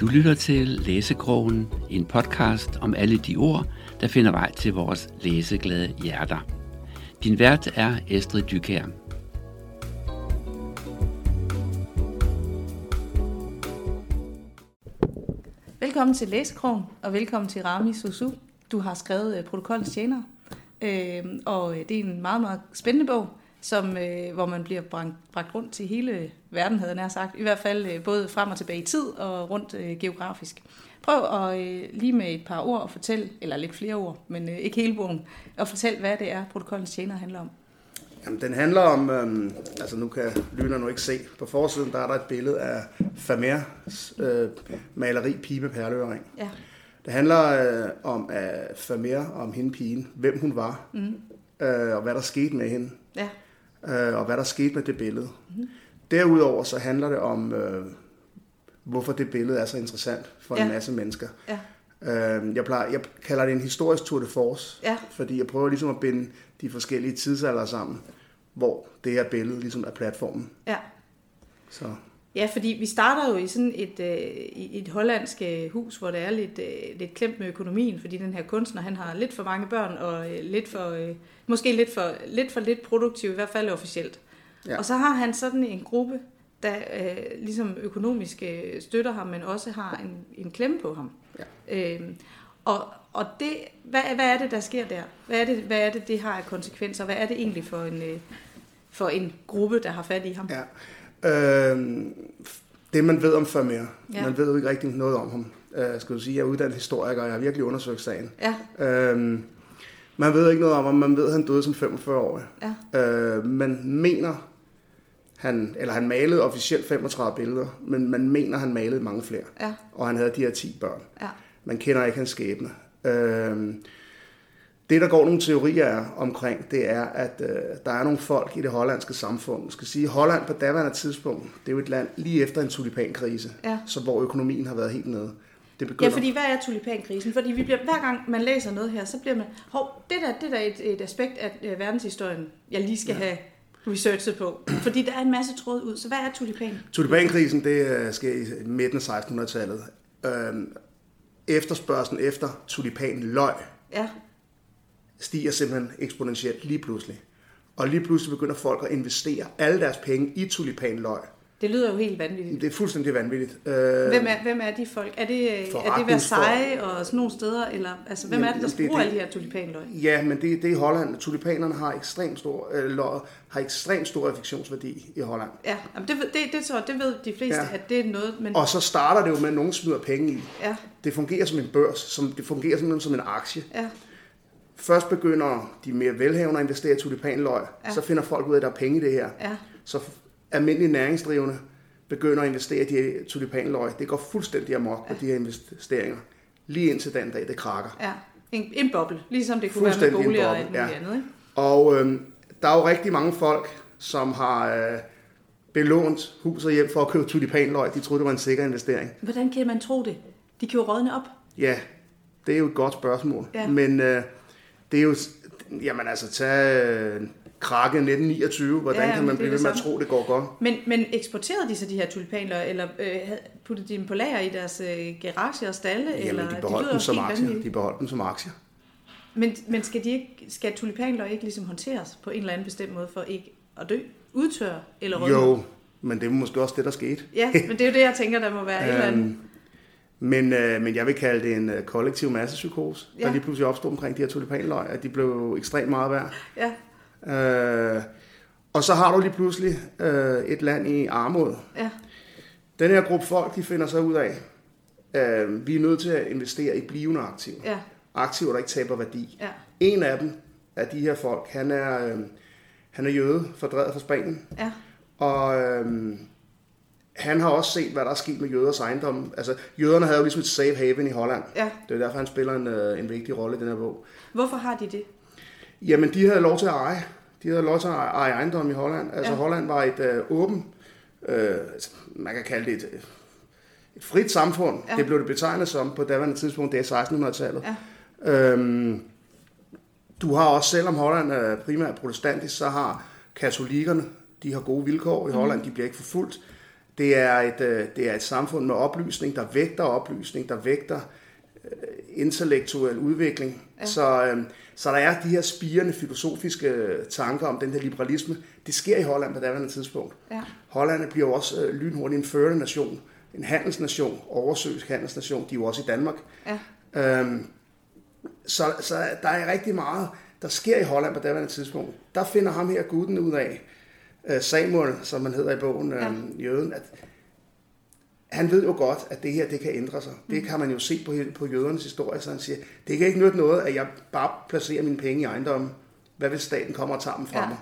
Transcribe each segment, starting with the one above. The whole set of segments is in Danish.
Du lytter til Læsekrogen, en podcast om alle de ord, der finder vej til vores læseglade hjerter. Din vært er Estrid Dykær. Velkommen til Læsekrogen, og velkommen til Rami Susu. Du har skrevet øh, uh, Protokollens Tjener, øh, og øh, det er en meget, meget spændende bog, som, øh, hvor man bliver bragt, bragt rundt til hele verden, havde jeg nær sagt. I hvert fald øh, både frem og tilbage i tid og rundt øh, geografisk. Prøv at øh, lige med et par ord at fortælle, eller lidt flere ord, men øh, ikke hele bogen, at fortælle, hvad det er, protokollens tjener handler om. Jamen, den handler om, øhm, altså nu kan lytter nu ikke se, på forsiden der er der et billede af Famers øh, maleri Pige med perleøring. Ja. Det handler øh, om at Famer, om hende pigen, hvem hun var, mm. øh, og hvad der skete med hende, Ja. Øh, og hvad der skete med det billede. Mm. Derudover så handler det om, øh, hvorfor det billede er så interessant for Ja. en masse mennesker. Ja. Øh, jeg, plejer, jeg kalder det en historisk tour de force, Ja. fordi jeg prøver ligesom at binde de forskellige tidsalder sammen, hvor det her billede ligesom er platformen. Ja. Så Ja, fordi vi starter jo i sådan et, øh, et hollandsk øh, hus, hvor det er lidt, øh, lidt klemt med økonomien, fordi den her kunstner, han har lidt for mange børn, og øh, lidt for, øh, måske lidt for, lidt for lidt produktiv, i hvert fald officielt. Ja. Og så har han sådan en gruppe, der øh, ligesom økonomisk øh, støtter ham, men også har en, en klemme på ham. Ja. Øhm, og og det, hvad, hvad er det, der sker der? Hvad er det, hvad er det, det har af konsekvenser? Hvad er det egentlig for en, øh, for en gruppe, der har fat i ham? ja. Øh, det man ved om Vermeer, Ja. man ved jo ikke rigtig noget om ham. Øh, skal du sige, jeg er uddannet historiker, og jeg har virkelig undersøgt sagen. Ja, Øh, man ved ikke noget om ham, man ved, at han døde som 45-årig. ja, Øh, man mener, han, eller han malede officielt 35 billeder, men man mener, han malede mange flere. ja, Og han havde de her 10 børn. ja. Man kender ikke hans skæbne. Øh, det, der går nogle teorier er omkring, det er, at øh, der er nogle folk i det hollandske samfund. Jeg skal sige, Holland på daværende tidspunkt, det er jo et land lige efter en tulipankrise, Ja. så hvor økonomien har været helt nede. Det Ja, begynder, fordi hvad er tulipankrisen? Fordi vi bliver, hver gang man læser noget her, så bliver man, hov, det der, det der er et, et aspekt af øh, verdenshistorien, jeg lige skal ja. have researchet på. Fordi der er en masse tråd ud. Så hvad er tulipan? Tulipankrisen, det øh, sker i midten af 1600-tallet. Øh, efterspørgselen efter tulipanløg Ja, stiger simpelthen eksponentielt lige pludselig. Og lige pludselig begynder folk at investere alle deres penge i tulipanløg. det lyder jo helt vanvittigt. Det er fuldstændig vanvittigt. Øh, Hvem er, hvem er de folk? Er det, er det. Versailles og sådan nogle steder? Eller, altså, hvem er det, der Jamen, bruger det- alle de her tulipanløg? Ja, men det, det er i Holland. Tulipanerne har ekstremt stor, øh, løg, har ekstremt stor affektionsværdi i Holland. Ja, jamen, det, det, det, tror, det ved de fleste. Ja. at det er noget, men... Og så starter det jo med, at nogen smider penge i. Ja, Det fungerer som en børs, som, det fungerer simpelthen som en aktie. ja, Først begynder de mere velhavende at investere i tulipanløg, Ja. ja. så finder folk ud af, at der er penge i det her. ja, Så almindelige næringsdrivende begynder at investere i de tulipanløg. Det går fuldstændig amok på de her investeringer. Lige indtil den dag, det krakker. ja. En, en boble, ligesom det kunne være med boliger og alt ja. andet, ikke? Og øh, der er jo rigtig mange folk, som har øh, belånt hus og hjem for at købe tulipanløg. De troede, det var en sikker investering. Hvordan kan man tro det? De kan jo rådne op. Ja, det er jo et godt spørgsmål. Ja. Men øh, det er jo, jamen altså, tag øh, krakke 1929. Hvordan Ja, kan man blive ved med at tro, det går godt? Men, men eksporterede de så de her tulipanløg, eller øh, puttede de dem på lager i deres øh, garage og stalle? eller? Jamen, de Det beholdt lyder dem som aktier. vanvittigt. De beholdt dem som aktier. Men, men skal, de ikke, skal tulipanløg ikke ligesom håndteres på en eller anden bestemt måde, for ikke at dø, udtørre eller rådne? Jo, men det er måske også det, der skete. Ja, men det er jo det, jeg tænker, der må være et eller andet. Men, øh, men jeg vil kalde det en øh, kollektiv massepsykose. Ja. der lige pludselig opstod omkring de her tulipanløg, at de blev ekstremt meget værd. Ja, Øh, og så har du lige pludselig øh, et land i armod. ja, Den her gruppe folk, de finder sig ud af, øh, vi er nødt til at investere i blivende aktiver. ja, Aktiver, der ikke taber værdi. ja, En af dem, af de her folk, han er, øh, han er jøde, fordrevet fra Spanien. ja, Og øh, han har også set, hvad der er sket med jøders ejendom. Altså, jøderne havde jo ligesom et safe haven i Holland. ja. Det er derfor, han spiller en, øh, en vigtig rolle i den her bog. Hvorfor har de det? Jamen, de havde lov til at eje. De havde lov til at eje ejendom i Holland. Altså, Ja. Holland var et øh, åben, øh, man kan kalde det et, et frit samfund. Ja. Det blev det betegnet som på daværende tidspunkt, det er 1600-tallet. Ja. Øhm, du har også, selvom Holland er primært protestantisk, så har katolikkerne, de har gode vilkår i Holland, de bliver ikke forfulgt. Det er, et, øh, det er et samfund med oplysning, der vægter oplysning, der vægter øh, intellektuel udvikling. Ja. Så, øh, så der er de her spirende filosofiske tanker om den her liberalisme. Det sker i Holland på daværende tidspunkt. Ja. Holland bliver jo også øh, lynhurtigt en førende nation, en handelsnation, oversøisk handelsnation. De er jo også i Danmark. Ja. Øhm, så, så der er rigtig meget, der sker i Holland på daværende tidspunkt. Der finder ham her guden ud af, Samuel, som man hedder i bogen, ja. øh, jøden, at han ved jo godt, at det her det kan ændre sig. Mm. Det kan man jo se på, på jødernes historie, så han siger, det kan ikke nytte noget, at jeg bare placerer mine penge i ejendommen. Hvad hvis staten kommer og tager dem fra ja. mig?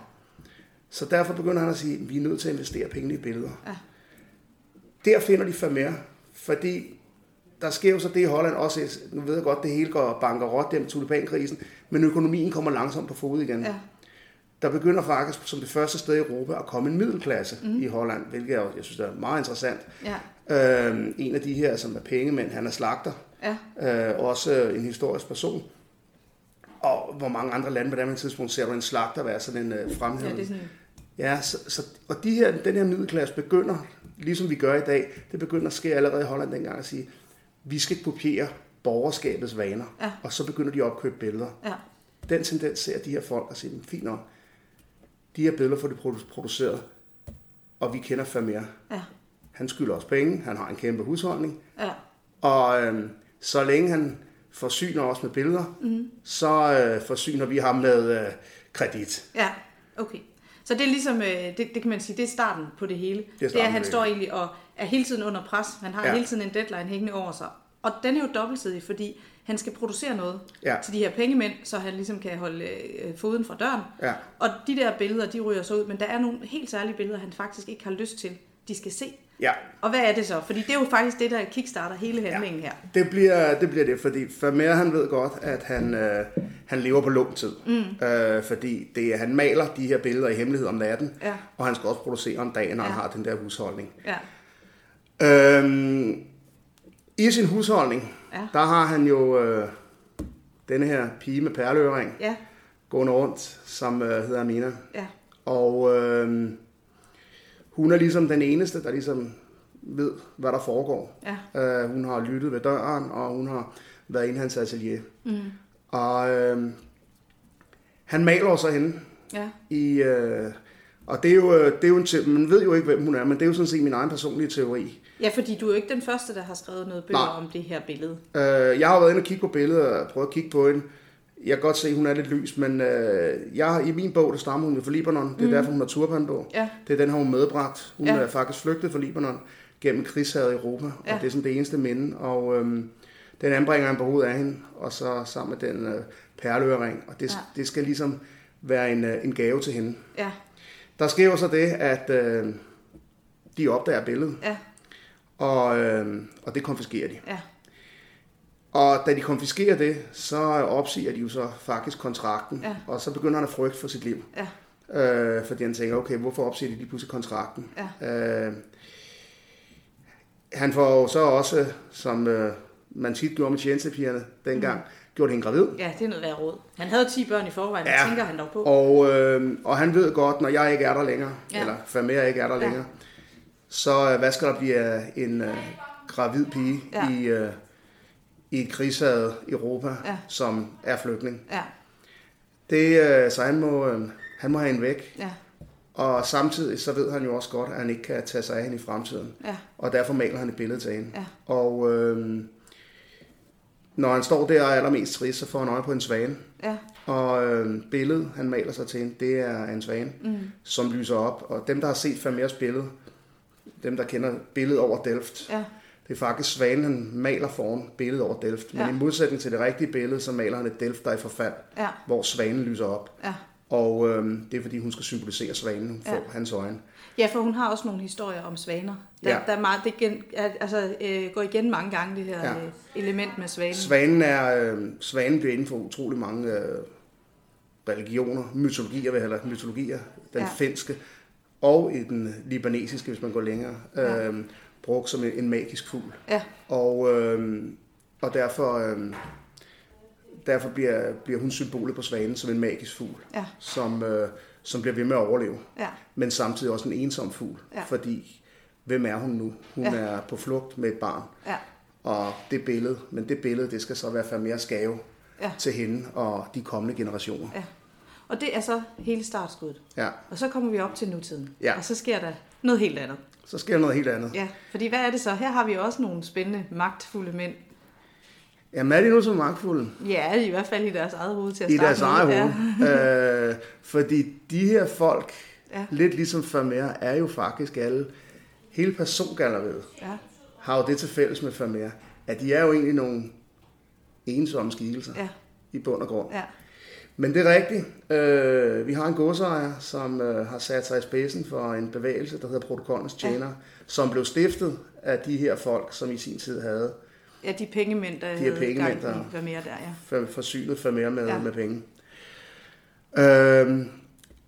Så derfor begynder han at sige, at vi er nødt til at investere penge i billeder. Ja. Der finder de Vermeer, fordi der sker jo så det i Holland også, nu ved jeg godt, det hele går bankerot der med tulipankrisen, men økonomien kommer langsomt på fod igen. Ja. Der begynder faktisk som det første sted i Europa at komme en middelklasse mm. i Holland, hvilket jeg, jeg synes er meget interessant. Ja. Øhm, en af de her, som er pengemænd, han er slagter. Ja. Øh, også en historisk person. Og hvor mange andre lande på det tidspunkt ser du en slagter være sådan en øh, fremhævende. Ja, det er sådan... Ja, så, så, og de her, den her middelklasse begynder, ligesom vi gør i dag, det begynder at ske allerede i Holland dengang at sige, vi skal kopiere borgerskabets vaner, ja. og så begynder de at opkøbe billeder. Ja. Den tendens ser de her folk og siger, fint nok, de her billeder får de produceret, og vi kender Vermeer. Ja. Han skylder os penge, han har en kæmpe husholdning, ja. og øh, så længe han forsyner os med billeder, mm. så øh, forsyner vi ham med øh, kredit. Ja, okay. Så det er ligesom, øh, det, det kan man sige, det er starten på det hele. Det er, det er at han står egentlig og er hele tiden under pres. Han har ja. hele tiden en deadline hængende over sig. Og den er jo dobbeltsidig, fordi han skal producere noget ja. til de her pengemænd, så han ligesom kan holde øh, foden fra døren. Ja. Og de der billeder, de ryger så ud, men der er nogle helt særlige billeder, han faktisk ikke har lyst til, de skal se. Ja. Og hvad er det så? Fordi det er jo faktisk det, der kickstarter hele handlingen ja. her. Det bliver, det bliver det, fordi Vermeer han ved godt, at han, øh, han lever på lång tid. Mm. Øh, fordi det, han maler de her billeder i hemmelighed om natten, ja. og han skal også producere om dagen, når ja. han har den der husholdning. Ja. Øhm, I sin husholdning, ja. der har han jo øh, denne her pige med perleøring ja. gående rundt, som øh, hedder Amina. Ja. Og øh, hun er ligesom den eneste, der ligesom ved, hvad der foregår. Ja. Øh, hun har lyttet ved døren, og hun har været inde i hans atelier. Mm. Og øh, han maler så hende ja. i... Øh, og det er jo, øh, det er jo en, man ved jo ikke, hvem hun er, men det er jo sådan set min egen personlige teori. Ja, fordi du er jo ikke den første, der har skrevet noget bøger om det her billede. Øh, jeg har været inde og kigge på billedet og prøvet at kigge på hende. Jeg kan godt se, at hun er lidt lys, men øh, jeg, i min bog, der stammer hun fra Libanon. Det er mm. derfor, hun har turban på. Ja. Det er den, har hun medbragt. Hun ja. er faktisk flygtet fra Libanon gennem krigshavet i Europa, ja. og det er sådan det eneste minde. Og øhm, den anbringer han på hovedet af hende, og så sammen med den øh, perleøring. Og det, ja. det skal ligesom være en, øh, en gave til hende. Ja. Der sker jo så det, at øh, de opdager billedet. Ja. Og, øh, og det konfiskerer de. Ja. Og da de konfiskerer det, så opsiger de jo så faktisk kontrakten, ja. og så begynder han at frygte for sit liv. Ja. Øh, fordi han tænker, okay, hvorfor opsiger de lige pludselig kontrakten? Ja. Øh, han får så også, som øh, man tit gjorde med tjenestepigerne dengang, mm. Gjort hende gravid. Ja, det er noget værd råd. Han havde 10 børn i forvejen, ja. tænker han dog på. Og, øh, og han ved godt, når jeg ikke er der længere, ja. eller Famere ikke er der ja. længere, så øh, hvad skal der blive af en øh, gravid pige ja. i, øh, i et krigshavet Europa, ja. som er flygtning. Ja. Det, øh, så han må, øh, han må have en væk. Ja. Og samtidig så ved han jo også godt, at han ikke kan tage sig af hende i fremtiden. Ja. Og derfor maler han et billede til hende. Ja. Og øh, når han står der og er allermest trist, så får han øje på en svane. Ja. Og øh, billedet, han maler sig til det er en svane, mm. som lyser op. Og dem, der har set Vermeers billede, dem, der kender billedet over Delft, ja. det er faktisk svanen, han maler foran billedet over Delft. Men ja. i modsætning til det rigtige billede, så maler han et Delft, der er i forfald, ja. hvor svanen lyser op. Ja. Og øh, det er fordi, hun skal symbolisere svanen for ja. hans øjne. Ja, for hun har også nogle historier om svaner. Der, ja. der er meget, det gen, altså, øh, går igen mange gange, det her ja. øh, element med svanen. Svanen, er, øh, svanen bliver inden for utrolig mange øh, religioner, mytologier, vil jeg mytologier, den ja. finske, og i den libanesiske, hvis man går længere, øh, ja. brugt som en, en magisk fugl. Ja. Og, øh, og derfor... Øh, derfor bliver, bliver hun symbolet på svanen som en magisk fugl, ja. som, øh, som bliver ved med at overleve. Ja. Men samtidig også en ensom fugl, ja. fordi hvem er hun nu? Hun Ja. er på flugt med et barn. Ja. Og det billede, men det billede, det skal så være mere skave Ja. til hende og de kommende generationer. ja. Og det er så hele startskuddet. Ja. Og så kommer vi op til nutiden. Ja. Og så sker der noget helt andet. Så sker noget helt andet. Ja, fordi hvad er det så? Her har vi også nogle spændende, magtfulde mænd. Jamen er de nu så magtfulde? Ja, i hvert fald i deres eget hoved til at I starte deres med. eget hoved. øh, fordi de her folk, Ja. ja. lidt ligesom Vermeer, er jo faktisk alle, hele persongalleriet Ja. har jo det til fælles med Vermeer, at de er jo egentlig nogle ensomme skikkelser Ja. i bund og grund. Ja. Men det er rigtigt. Øh, vi har en godsejer, som øh, har sat sig i spidsen for en bevægelse, der hedder Protokollens Tjener, ja. som blev stiftet af de her folk, som i sin tid havde ja, de pengemænd, der De her pengemænd, der- mere der, ja. for, forsynet for mere med, Ja. med penge. Øhm,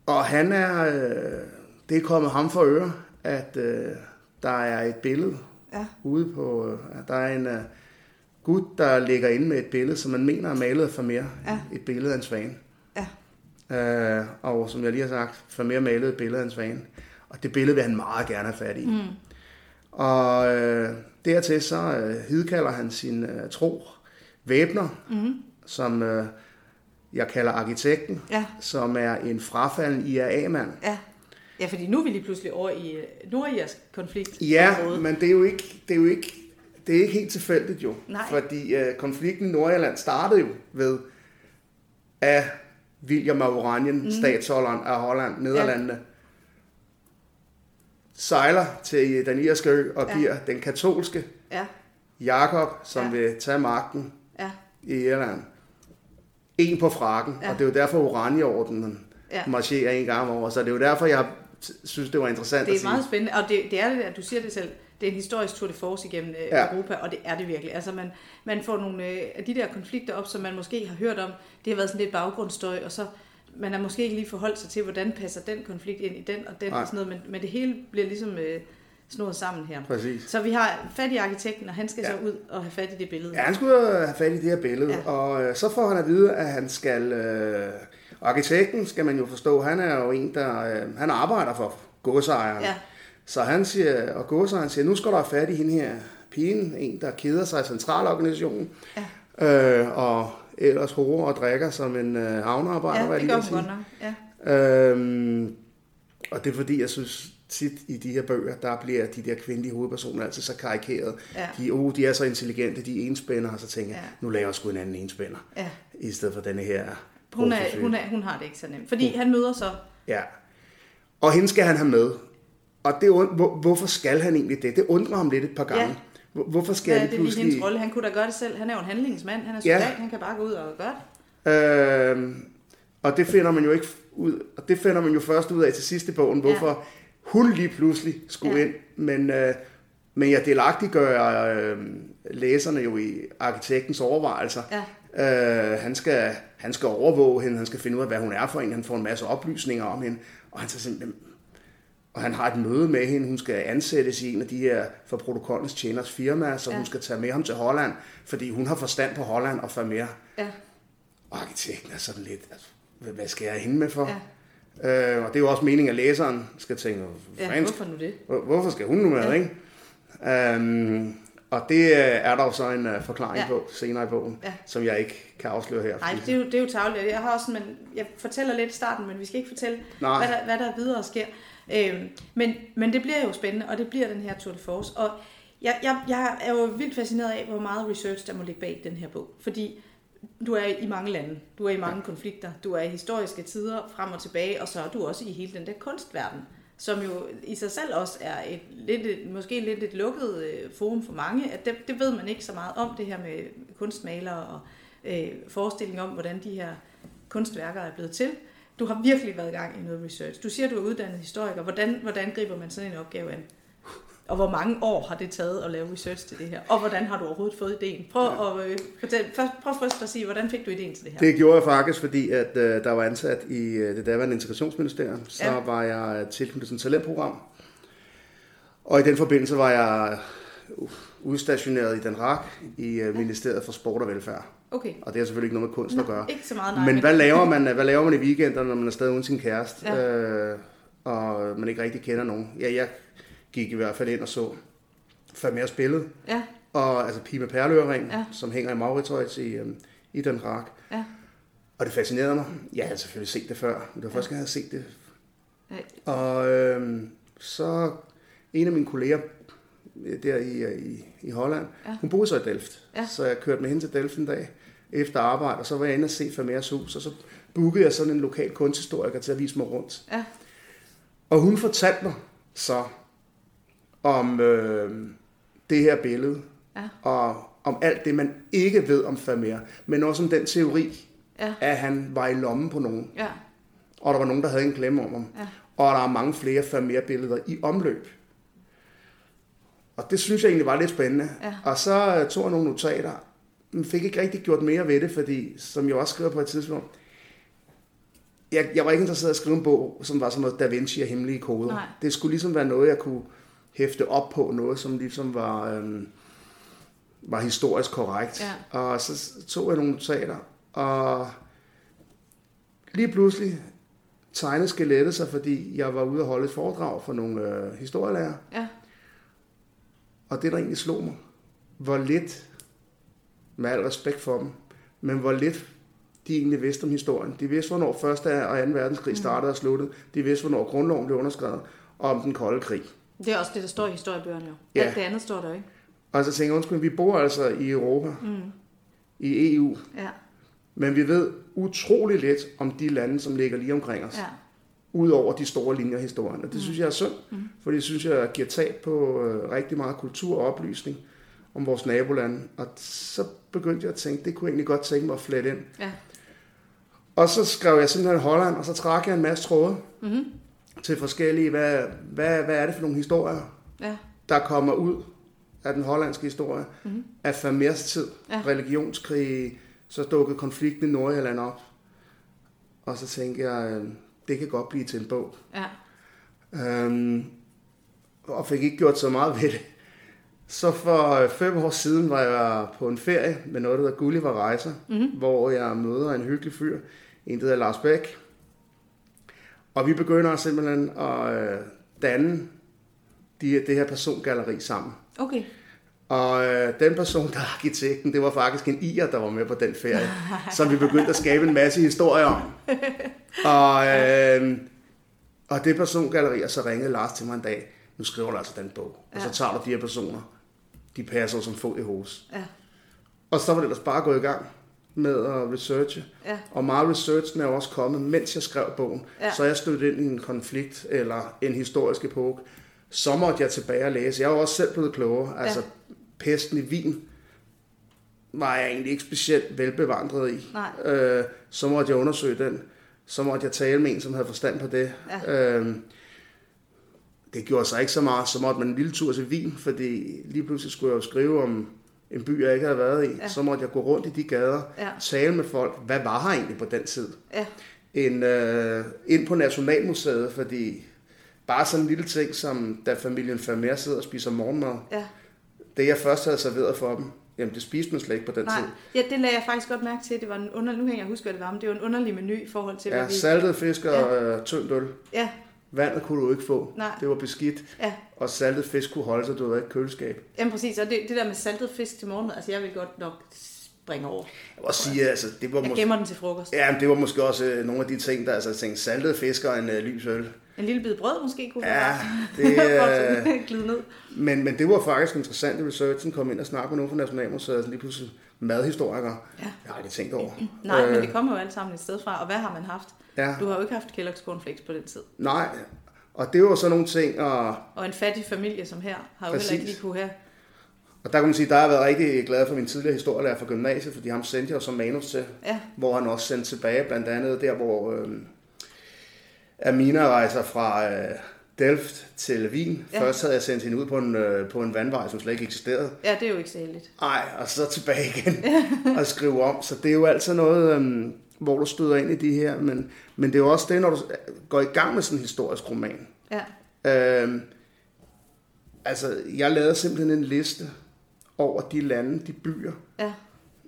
og han er, øh, det er kommet ham for øre, at øh, der er et billede Ja. ude på, øh, der er en øh, gut, der ligger inde med et billede, som man mener er malet af Vermeer. Ja. Et billede af en svane. Ja. Øh, og som jeg lige har sagt, Vermeer malede et billede af en svane. Og det billede vil han meget gerne have fat i. Mm. Og øh, dertil så øh, hidkalder han sin øh, tro væbner, mm. som øh, jeg kalder arkitekten, Ja. som er en frafalden IRA-mand. Ja. Ja, fordi nu er vi lige pludselig over i øh, Nordirsk konflikt. Ja, men det er jo ikke, det er jo ikke, det er ikke helt tilfældigt jo. Nej. Fordi øh, konflikten i Nordjylland startede jo ved, at William af Oranien, mm. statsholderen af Holland, Nederlandene, sejler til den irske ø og Ja. giver den katolske Ja. Jakob, som Ja. vil tage magten Ja. i Irland, en på frakken. Ja. Og det er jo derfor Oranjeordenen Ja. marcherer en gang om året. Så det er jo derfor, jeg synes, det var interessant Det at er sige. meget spændende, og det, det er det, at du siger det selv, det er en historisk tour de force igennem ja. Ja. Europa, og det er det virkelig. Altså man, man får nogle øh, af de der konflikter op, som man måske har hørt om, det har været sådan lidt baggrundsstøj, og så man har måske ikke lige forholdt sig til, hvordan passer den konflikt ind i den og den Nej. og sådan noget, men, men det hele bliver ligesom øh, snurret sammen her. Præcis. Så vi har fat i arkitekten, og han skal ja. Så ud og have fat i det billede. Ja, han skulle have fat i det her billede, Ja. og øh, så får han at vide, at han skal... Øh, arkitekten skal man jo forstå, han er jo en, der... Øh, han arbejder for godsejeren. Ja. Så han siger, og godsejeren siger, nu skal der have fat i hende her pigen, en, der keder sig i centralorganisationen, Ja. øh, og ellers horer og drikker som en øh, havnearbejder, Ja, det gør hun godt nok. Ja. Øhm, og det er fordi, jeg synes tit i de her bøger, der bliver de der kvindelige hovedpersoner altid så karikeret. Ja. De, oh, de er så intelligente, de er enspænder, og så tænker jeg, Ja. nu laver jeg sgu en anden enspænder, Ja. i stedet for denne her. Hun, er, hun, er, hun har det ikke så nemt, fordi han møder så Ja. Og hende skal han have med. Og det, hvor, hvorfor skal han egentlig det? Det undrer ham lidt et par gange. Ja. Hvor- Hvorfor skal Ja, det det er lige pludselig... hendes rolle. Han kunne da gøre det selv. Han er jo en handlingsmand. Han er Ja. soldat. Han kan bare gå ud og gøre det. Øhm, og det finder man jo ikke ud, og det finder man jo først ud af til sidste bogen, hvorfor ja. hun lige pludselig skulle Ja. ja. ind. Men, øh, men jeg delagtiggør øh, læserne jo i arkitektens overvejelser. Ja. Øh, han, skal, han skal overvåge hende, han skal finde ud af, hvad hun er for en, han får en masse oplysninger om hende, og han tager simpelthen og han har et møde med hende. Hun skal ansættes i en af de her for protokollens tjeners firmaer, så Ja. hun skal tage med ham til Holland, fordi hun har forstand på Holland og mere. Ja. Og arkitekten er sådan lidt, altså, hvad skal jeg hende med for? Ja. Øh, og det er jo også meningen, at læseren skal tænke, Ja, hvorfor nu det? hvor, hvorfor skal hun nu med, Ja. ikke? Øhm, og det øh, er der jo så en uh, forklaring Ja. på senere i bogen, Ja. som jeg ikke kan afsløre her. Nej, det er, jo, det er jo tavligt. Jeg har også, men jeg fortæller lidt i starten, men vi skal ikke fortælle, Nej. hvad der, hvad der videre sker. Øhm, men, men det bliver jo spændende, og det bliver den her Tour de Force. Og jeg, jeg, jeg er jo vildt fascineret af, hvor meget research der må ligge bag den her bog. Fordi du er i mange lande, du er i mange ja. konflikter, du er i historiske tider frem og tilbage, og så er du også i hele den der kunstverden, som jo i sig selv også er et, lidt, et, måske lidt et lukket øh, forum for mange. At det, det ved man ikke så meget om, det her med kunstmalere og øh, forestilling om, hvordan de her kunstværker er blevet til. Du har virkelig været i gang i noget research. Du siger, at du er uddannet historiker. Hvordan, hvordan griber man sådan en opgave an? Og hvor mange år har det taget at lave research til det her? Og hvordan har du overhovedet fået ideen? Prøv, ja. at, øh, fortæl, prøv først at sige, hvordan fik du ideen til det her? Det gjorde jeg faktisk, fordi at øh, der var ansat i øh, det daværende integrationsministerium. Så Ja. var jeg tilknyttet til et talentprogram. Og i den forbindelse var jeg øh, udstationeret i Den Rak i øh, Ministeriet for Sport og Velfærd. Okay. Og det har selvfølgelig ikke noget med kunst at gøre. Ikke så meget, nej. Men hvad laver man, hvad laver man i weekenderne, når man er stadig uden sin kæreste, Ja. ja. øh, og man ikke rigtig kender nogen? Ja, jeg, gik i hvert fald ind og så Vermeers billede, Ja, og altså Pige med perleøring, Ja. ja. som hænger i Mauritshuis i, øhm, i Den Haag. ja. Og det fascinerede mig. Jeg havde selvfølgelig set det før, men det var første gang, jeg havde set det. Ja. Og øhm, så en af mine kolleger øh, der i, øh, i, i Holland, Ja. ja. hun boede så i Delft. Ja. Så jeg kørte med hende til Delft en dag efter arbejde, og så var jeg inde og se Vermeers hus, og så bookede jeg sådan en lokal kunsthistoriker til at vise mig rundt. Ja, Og hun fortalte mig så om øh, det her billede, Ja. og om alt det, man ikke ved om Vermeer, men også om den teori, ja, at han var i lommen på nogen, ja, og der var nogen, der havde en klemme om ham, Ja. og der er mange flere Vermeer-billeder i omløb. Og det synes jeg egentlig var lidt spændende. Ja. Og så øh, tog jeg nogle notater, men fik ikke rigtig gjort mere ved det, fordi, som jeg også skrev på et tidspunkt, jeg, jeg var ikke interesseret i at skrive en bog, som var sådan noget Da Vinci og hemmelige koder. Nej. Det skulle ligesom være noget, jeg kunne hæfte op på, noget som ligesom var, øhm, var historisk korrekt. Ja. Og så tog jeg nogle notater, og lige pludselig tegnede skelettet sig, fordi jeg var ude og holde et foredrag for nogle øh, historielærer. ja, Og det, der egentlig slog mig, hvor lidt, med al respekt for dem, men hvor lidt de egentlig vidste om historien. De vidste, hvornår 1. og 2. verdenskrig startede og sluttede. De vidste, hvornår grundloven blev underskrevet, og om den kolde krig. det er også det, der står i historiebøgerne jo. Ja. Alt det andet står der jo ikke. Og så tænker jeg, undskyld, vi bor altså i Europa, mm. i EU, Ja, men vi ved utrolig lidt om de lande, som ligger lige omkring os. ja, ud over de store linjer i historien. Og det synes jeg er synd, mm. for det synes jeg giver tab på øh, rigtig meget kultur og oplysning om vores nabolande. Og så begyndte jeg at tænke, det kunne jeg egentlig godt tænke mig at flette ind. ja, Og så skrev jeg simpelthen Holland, og så trak jeg en masse tråde Mhm. til forskellige, hvad, hvad, hvad er det for nogle historier, ja, der kommer ud af den hollandske historie, mm. af Vermeers tid, Ja. ja. religionskrig, så dukkede konflikten i Nordjylland op. Og så tænkte jeg, øh, det kan godt blive til en bog. ja, Øhm, og fik ikke gjort så meget ved det. Så for øh, fem år siden var jeg på en ferie med noget, der hedder Gulliver Rejser, mm-hmm. hvor jeg møder en hyggelig fyr, en der hedder Lars Bæk. Og vi begynder simpelthen at øh, danne de, det her persongalleri sammen. okay. Og øh, den person, der er arkitekten, det var faktisk en ier, der var med på den ferie, som vi begyndte at skabe en masse historier om. Og, øh, og det persongalleri, og så ringede Lars til mig en dag, nu skriver du altså den bog, og så tager du de her personer, de passer som fod i hos. Ja, Og så var det ellers bare gået i gang med at researche. ja, Og meget researchen er jo også kommet, mens jeg skrev bogen. Ja. Ja. Så jeg stødt ind i en konflikt eller en historisk epoke. Så måtte jeg tilbage og læse. Jeg er jo også selv blevet klogere. Altså, pesten i Wien var jeg egentlig ikke specielt velbevandret i. Nej. Øh, så måtte jeg undersøge den. Så måtte jeg tale med en, som havde forstand på det. Ja. Øh, det gjorde sig ikke så meget. Så måtte man en lille tur til Wien, fordi lige pludselig skulle jeg jo skrive om en by, jeg ikke havde været i. Ja. Så måtte jeg gå rundt i de gader, Ja. tale med folk. Hvad var her egentlig på den tid? ja, En, øh, ind på Nationalmuseet, fordi bare sådan en lille ting, som da familien Vermeer sidder og spiser morgenmad, ja. det jeg først havde serveret for dem, jamen det spiste man slet ikke på den Nej, tid. ja, det lagde jeg faktisk godt mærke til. Det var en under... Nu kan jeg huske, hvad det var, men det var en underlig menu i forhold til, Ja, hvad vi... saltet fisk og Ja. øh, tyndt øl. Ja, Vandet kunne du ikke få. Nej. Det var beskidt. ja. Og saltet fisk kunne holde sig, du havde ikke køleskab. Jamen præcis, og det, det der med saltet fisk til morgenmad, altså jeg vil godt nok springe over. Jeg vil også sige, altså, det var, Jeg måske, gemmer den til frokost. ja, men det var måske også øh, nogle af de ting, der altså, jeg tænkte, saltet fisk og en øh, lys øl. En lille bid brød måske kunne Ja, være det, øh, at glide ned. men, men det var faktisk interessant i researchen, kom ind og snakke med nogen fra Nationalmuseet, altså lige pludselig madhistorikere. Ja. Jeg har aldrig tænkt over. Nej, Øh, men det kommer jo alt sammen et sted fra. Og hvad har man haft? Ja, Du har jo ikke haft Kellogg's Cornflakes på den tid. nej. Og det var så nogle ting, og, Og en fattig familie som her, har jo Præcis. heller ikke lige kunne have. og der kan man sige, der har jeg været rigtig glad for min tidligere historielærer fra gymnasiet, fordi ham sendte jeg som manus til, Ja, hvor han også sendte tilbage, blandt andet der, hvor øh, Amina rejser fra øh, Delft til Wien. Ja. Først havde jeg sendt hende ud på en, øh, på en vandvej, som slet ikke eksisterede. ja det er jo ikke så heldigt. Ej, og så tilbage igen og skrive om. Så det er jo altid noget, øhm, hvor du støder ind i de her. Men, men det er jo også det, når du går i gang med sådan en historisk roman. Ja, Øhm, altså, jeg lavede simpelthen en liste over de lande, de byer, ja,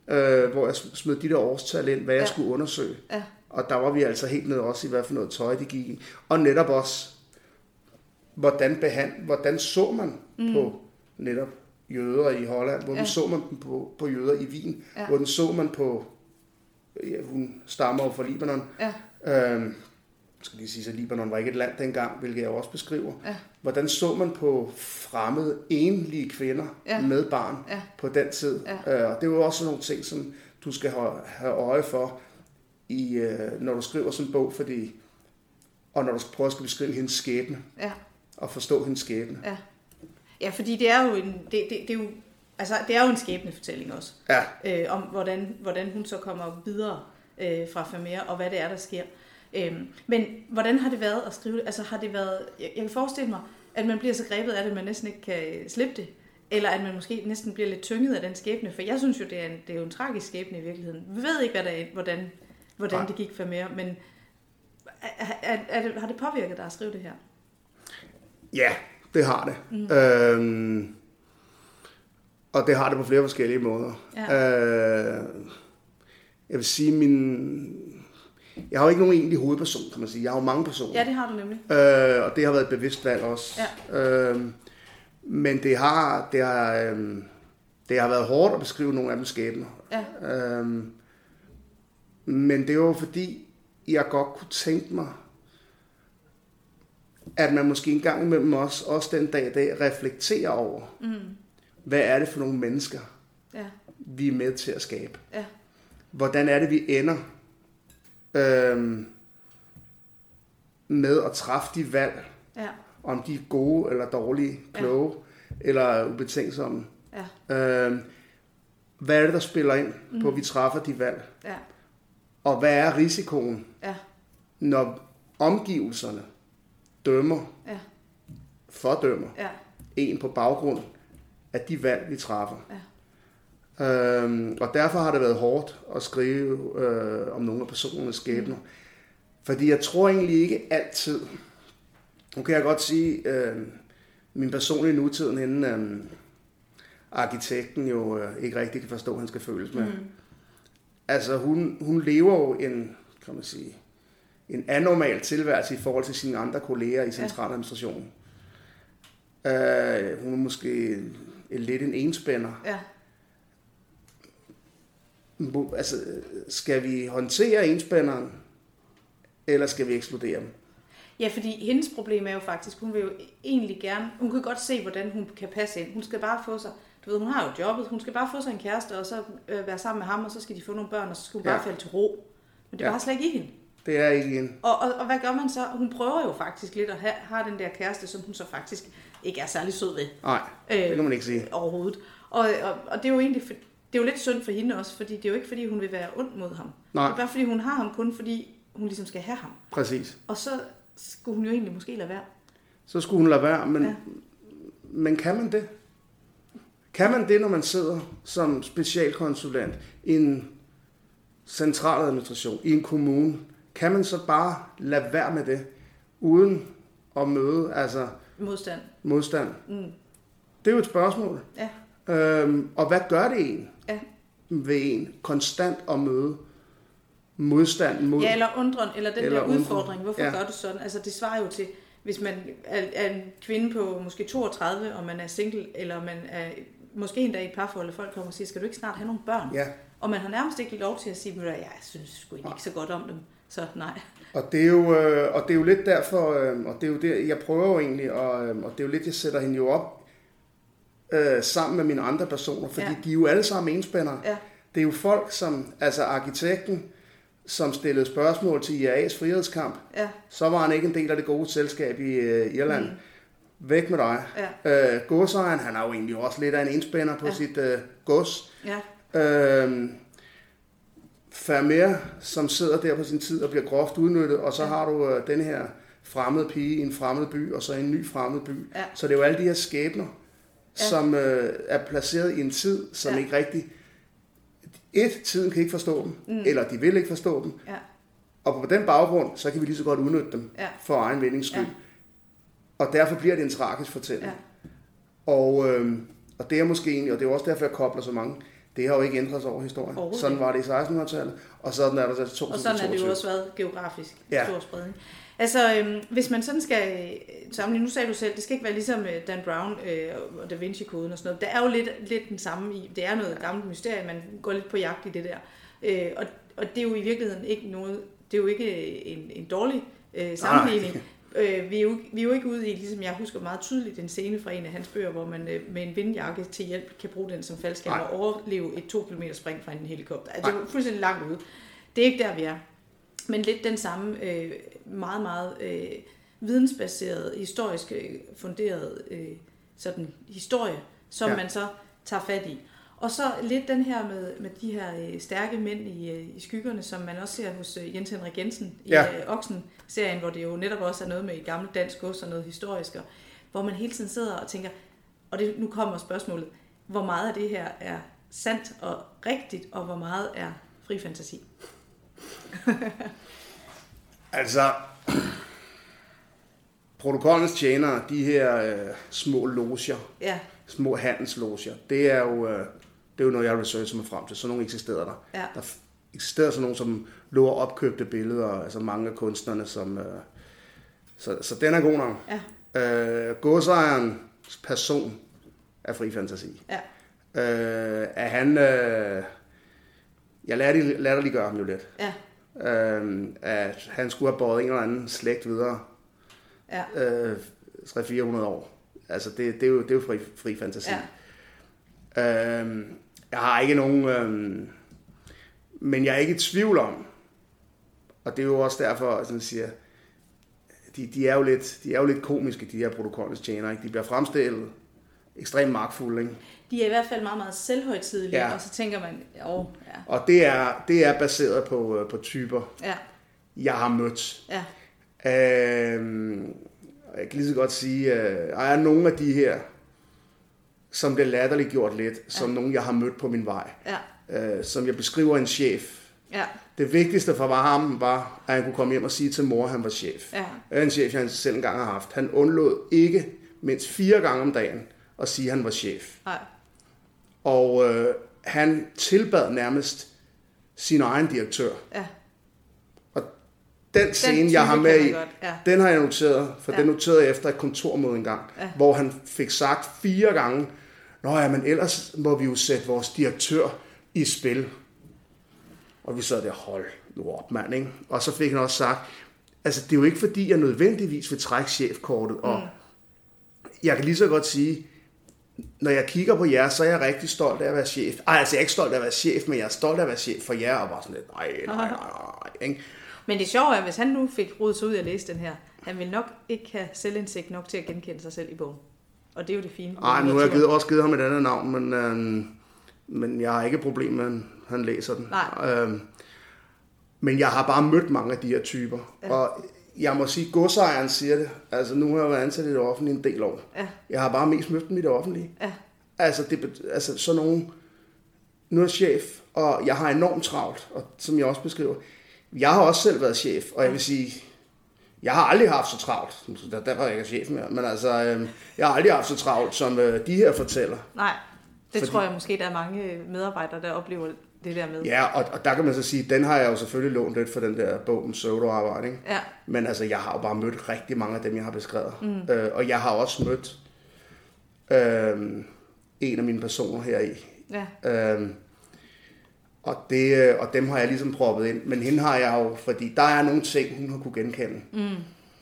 øh, hvor jeg smed de der årstal ind, hvad jeg Ja. skulle undersøge. ja, Og der var vi altså helt nede også i, hvad for noget tøj de gik i. Og netop også, hvordan, behand, hvordan så man mm. på netop jøder i Holland, hvordan ja. så man dem på, på jøder i Wien, ja. hvordan så man på, ja, hun stammer fra Libanon, ja. øhm, skal lige sige, at Libanon var ikke et land dengang, hvilket jeg også beskriver. Ja. Hvordan så man på fremmede, enlige kvinder ja. med barn ja. på den tid? Ja. Øh, og det er jo også nogle ting, som du skal have øje for, i, øh, når du skriver sådan en bog, fordi, og når du prøver at beskrive hendes skæbne, ja. Og forstå hendes skæbne. Ja. ja, fordi det er jo en, det, det, det er jo, altså, det er jo en skæbnefortælling også, ja. øh, om hvordan, hvordan hun så kommer videre øh, fra Famere, og hvad det er, der sker. Øhm, men hvordan har det været at skrive det? Altså har det været, jeg, jeg kan forestille mig, at man bliver så grebet af det, at man næsten ikke kan slippe det. Eller at man måske næsten bliver lidt tynget af den skæbne. For jeg synes jo, det er, en, det er jo en tragisk skæbne i virkeligheden. Vi ved ikke, hvad der er, hvordan, hvordan det gik for mere, men er, er, er det, har det påvirket dig at skrive det her? Ja, det har det. Mm. Øhm, og det har det på flere forskellige måder. Ja. Øh, jeg vil sige, min jeg har jo ikke nogen egentlig hovedperson, kan man sige. Jeg har jo mange personer. Ja, det har du nemlig. Øh, og det har været et bevidst valg også. Ja. Øh, men det har, det, har, øh, det har været hårdt at beskrive nogle af dem skæbner. Ja. Øh, men det var fordi, jeg godt kunne tænke mig, at man måske en gang imellem også, også den dag i dag, reflekterer over, mm. hvad er det for nogle mennesker, ja. vi er med til at skabe. Ja. Hvordan er det, vi ender øhm, med at træffe de valg, ja. om de er gode eller dårlige, kloge ja. eller ubetænksomme. Ja. Øhm, hvad er det, der spiller ind mm. på, at vi træffer de valg? Ja. Og hvad er risikoen, ja. når omgivelserne dømmer, ja. fordømmer ja. en på baggrund af de valg, vi træffer? Ja. Øhm, og derfor har det været hårdt at skrive øh, om nogle af personernes skæbner. Mm. Fordi jeg tror egentlig ikke altid, nu kan jeg godt sige, øh, min personlige nutiden, inden øh, arkitekten jo øh, ikke rigtig kan forstå, at han skal føles med. Mm. Altså hun, hun lever jo en, kan man sige, en anormal tilværelse i forhold til sine andre kolleger i centraladministrationen. Ja. Øh, hun er måske lidt en enspænder. Ja altså, skal vi håndtere enspænderen, eller skal vi eksplodere dem? Ja, fordi hendes problem er jo faktisk, hun vil jo egentlig gerne, hun kan godt se, hvordan hun kan passe ind. Hun skal bare få sig, du ved, hun har jo jobbet, hun skal bare få sig en kæreste, og så øh, være sammen med ham, og så skal de få nogle børn, og så skal hun ja. bare falde til ro. Men det er ja. bare slet ikke i hende. Det er ikke hende. Og, og, og hvad gør man så? Hun prøver jo faktisk lidt at have, have den der kæreste, som hun så faktisk ikke er særlig sød ved. Nej, øh, det kan man ikke sige. Overhovedet. Og, og, og det er jo egentlig, for, det er jo lidt synd for hende også, fordi det er jo ikke, fordi hun vil være ond mod ham. Nej. Det er bare, fordi hun har ham kun, fordi hun ligesom skal have ham. Præcis. Og så skulle hun jo egentlig måske lade være. Så skulle hun lade være, men, ja. men kan man det? Kan man det, når man sidder som specialkonsulent i en centraladministration, i en kommune? Kan man så bare lade være med det, uden at møde altså modstand? Modstand. Mm. Det er jo et spørgsmål. Ja. Øhm, og hvad gør det en ja. ved en konstant at møde modstand mod... Ja, eller undren, eller den eller der udfordring. Hvorfor ja. gør du sådan? Altså det svarer jo til, hvis man er en kvinde på måske 32, og man er single, eller man er måske endda i et parforhold, og folk kommer og siger, skal du ikke snart have nogle børn? Ja. Og man har nærmest ikke lov til at sige, at jeg synes sgu ikke så godt om dem. Så nej. Og det er jo, øh, og det er jo lidt derfor, øh, og det er jo det, jeg prøver jo egentlig, og, øh, og det er jo lidt, jeg sætter hende jo op øh, sammen med mine andre personer, fordi ja. de er jo alle sammen enspændere. Ja. Det er jo folk som, altså arkitekten, som stillede spørgsmål til IA's frihedskamp, ja. så var han ikke en del af det gode selskab i øh, Irland. Mm. Væk med dig. Ja. Øh, godsejeren, han er jo egentlig også lidt af en enspænder på ja. sit øh, gods. Ja. Øh, Vermeer, som sidder der på sin tid og bliver groft udnyttet, og så ja. har du øh, den her fremmede pige i en fremmed by, og så en ny fremmed by. Ja. Så det er jo alle de her skæbner, ja. som øh, er placeret i en tid, som ja. ikke rigtig... Et, tiden kan ikke forstå dem, mm. eller de vil ikke forstå dem. Ja. Og på den baggrund, så kan vi lige så godt udnytte dem ja. for egen vindings skyld. Ja. Og derfor bliver det en tragisk fortælling. Ja. Og, øh, og det er måske egentlig, og det er også derfor, jeg kobler så mange, det har jo ikke ændret sig over historien. Sådan var det i 1600-tallet, og sådan er der så 2022. Og sådan er det jo også været geografisk, ja. stor spredning. Altså, øhm, hvis man sådan skal øh, sammenligne, nu sagde du selv, det skal ikke være ligesom øh, Dan Brown øh, og Da Vinci-koden og sådan noget. Der er jo lidt, lidt den samme i, det er noget gammelt mysterie, man går lidt på jagt i det der. Øh, og, og det er jo i virkeligheden ikke noget, det er jo ikke en, en dårlig øh, sammenligning. Øh, vi, er jo, vi er jo ikke ude i, ligesom jeg husker meget tydeligt, en scene fra en af hans bøger, hvor man øh, med en vindjakke til hjælp kan bruge den som faldskærm og overleve et 2 km spring fra en helikopter. Altså, det er fuldstændig langt ude. Det er ikke der, vi er. Men lidt den samme øh, meget, meget øh, vidensbaseret, historisk øh, funderet øh, sådan historie, som ja. man så tager fat i. Og så lidt den her med, med de her øh, stærke mænd i, øh, i skyggerne, som man også ser hos øh, Jens Henrik Jensen i ja. Oksen-serien, hvor det jo netop også er noget med et gammelt dansk gods og noget historisk, og, hvor man hele tiden sidder og tænker, og det, nu kommer spørgsmålet, hvor meget af det her er sandt og rigtigt, og hvor meget er fri fantasi? altså, protokollens tjenere, de her øh, små loger, ja. små handelsloger, det er jo, øh, det er jo noget, jeg researcher mig frem til. Sådan nogle eksisterer der. Ja. Der eksisterer sådan nogle, som lover opkøbte billeder, altså mange af kunstnerne, som... Øh, så, så den er god nok. Ja. Øh, godsejerens person er fri fantasi. Ja. Øh, er han... Øh, jeg latterliggør ham jo lidt. Ja. Øh, at han skulle have båret en eller anden slægt videre. Ja. Øh, 300-400 år. Altså, det, det, er jo, det er jo fri, fri fantasi. Ja. Øh, jeg har ikke nogen... Øh, men jeg er ikke i tvivl om, og det er jo også derfor, at jeg siger, de, de, er jo lidt, de er jo lidt komiske, de her protokollens tjener. Ikke? De bliver fremstillet ekstremt magtfulde. Ikke? De er i hvert fald meget, meget selvhøjtidelige, Ja. og så tænker man, åh, ja, Og det er, det er baseret på, øh, på typer, ja, jeg har mødt. ja, Øhm, jeg kan lige så godt sige, at der er nogle af de her, som bliver latterligt gjort lidt, som nogle, jeg har mødt på min vej. ja, Øh, som jeg beskriver en chef. ja, Det vigtigste for ham var, at han kunne komme hjem og sige til mor, at han var chef. ja, er en chef, jeg selv engang har haft. Han undlod ikke mindst fire gange om dagen at sige, at han var chef. nej, Og øh, han tilbad nærmest sin egen direktør. ja, Og den scene, type jeg har med i, ja. den har jeg noteret, for Ja. ja. den noterede jeg efter et kontormøde engang, Ja. hvor han fik sagt fire gange, Nå ja, men ellers må vi jo sætte vores direktør i spil. Og vi sad der, hold nu op, mand, ikke? Og så fik han også sagt, altså det er jo ikke fordi, jeg nødvendigvis vil trække chefkortet, og Mm. jeg kan lige så godt sige, når jeg kigger på jer, så er jeg rigtig stolt af at være chef. Ej, altså jeg er ikke stolt af at være chef, men jeg er stolt af at være chef for jer, og bare sådan lidt, nej, nej, nej, nej, ikke? Men det sjove er, hvis han nu fik rodet sig ud at læse den her, han vil nok ikke have selvindsigt nok til at genkende sig selv i bogen. Og det er jo det fine. ved Ej, nu har jeg givet, også givet ham et andet navn, men, øhm, men jeg har ikke et problem med, at han- han læser den. Nej. Øhm, men jeg har bare mødt mange af de her typer. Ja. Og jeg må sige, godsejeren siger det. Altså, nu har jeg været ansat i det offentlige en del år. Ja, Jeg har bare mest mødt dem i det offentlige. ja, Altså, det, altså sådan nogle... Nu er jeg chef, og jeg har enormt travlt, og som jeg også beskriver. Jeg har også selv været chef, og jeg vil sige, jeg har aldrig haft så travlt. Der, derfor er jeg ikke chef mere. Men altså, øh, jeg har aldrig haft så travlt, som øh, de her fortæller. nej. Det Fordi- tror jeg måske, der er mange medarbejdere, der oplever det der med. Ja, og, og der kan man så sige, den har jeg jo selvfølgelig lånt lidt for den der bog om pseudoarbejde, ikke? Ja, Men altså, jeg har jo bare mødt rigtig mange af dem, jeg har beskrevet. Mm. Øh, og jeg har også mødt øh, en af mine personer her i. ja, Øh, og, det, øh, og dem har jeg ligesom proppet ind. Men hende har jeg jo, fordi der er nogle ting, hun har kunne genkende.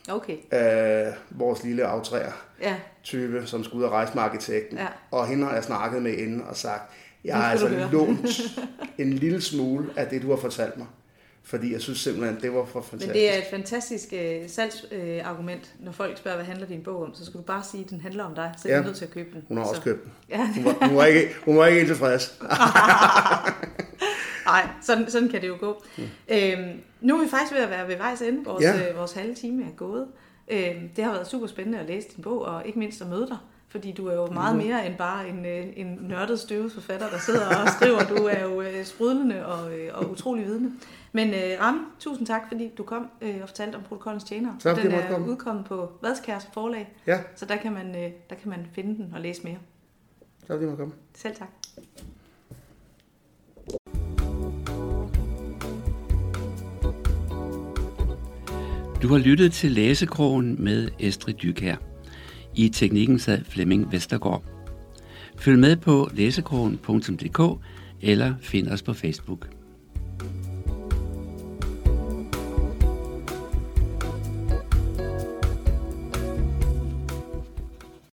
okay. Øh, vores lille aftræer Ja, type, som skulle ud og rejse med arkitekten. Ja. Og hende har jeg snakket med inden og sagt, jeg har altså du høre." lånt en lille smule af det, du har fortalt mig. Fordi jeg synes simpelthen, det var for men fantastisk. det er et fantastisk øh, salgsargument, øh, når folk spørger, hvad handler din bog om, så skal du bare sige, at den handler om dig, så er Ja. du nødt til at købe den. Hun har også så. købt den. Ja, Hun var, hun var, ikke, hun var ikke helt tilfreds. Nej, sådan, sådan kan det jo gå. Mm. Øhm, nu er vi faktisk ved at være ved vejs ende. Vores, Ja. øh, vores halve time er gået. Øhm, det har været super spændende at læse din bog, og ikke mindst at møde dig. Fordi du er jo meget Mhm. mere end bare en, øh, en nørdet støvet forfatter, der sidder og skriver. Du er jo øh, sprudlende og, øh, og utrolig vidende. Men øh, Ram, tusind tak, fordi du kom øh, og fortalte om protokollens tjenere. Tak, fordi den er komme. udkommet på Vadskærs forlag, Ja, så der kan, man, øh, der kan man finde den og læse mere. så er det, man komme. Selv tak. Du har lyttet til Læsekrogen med Estrid Dykær. I teknikken sad Flemming Vestergaard. Følg med på læsekrogen.dk eller find os på Facebook.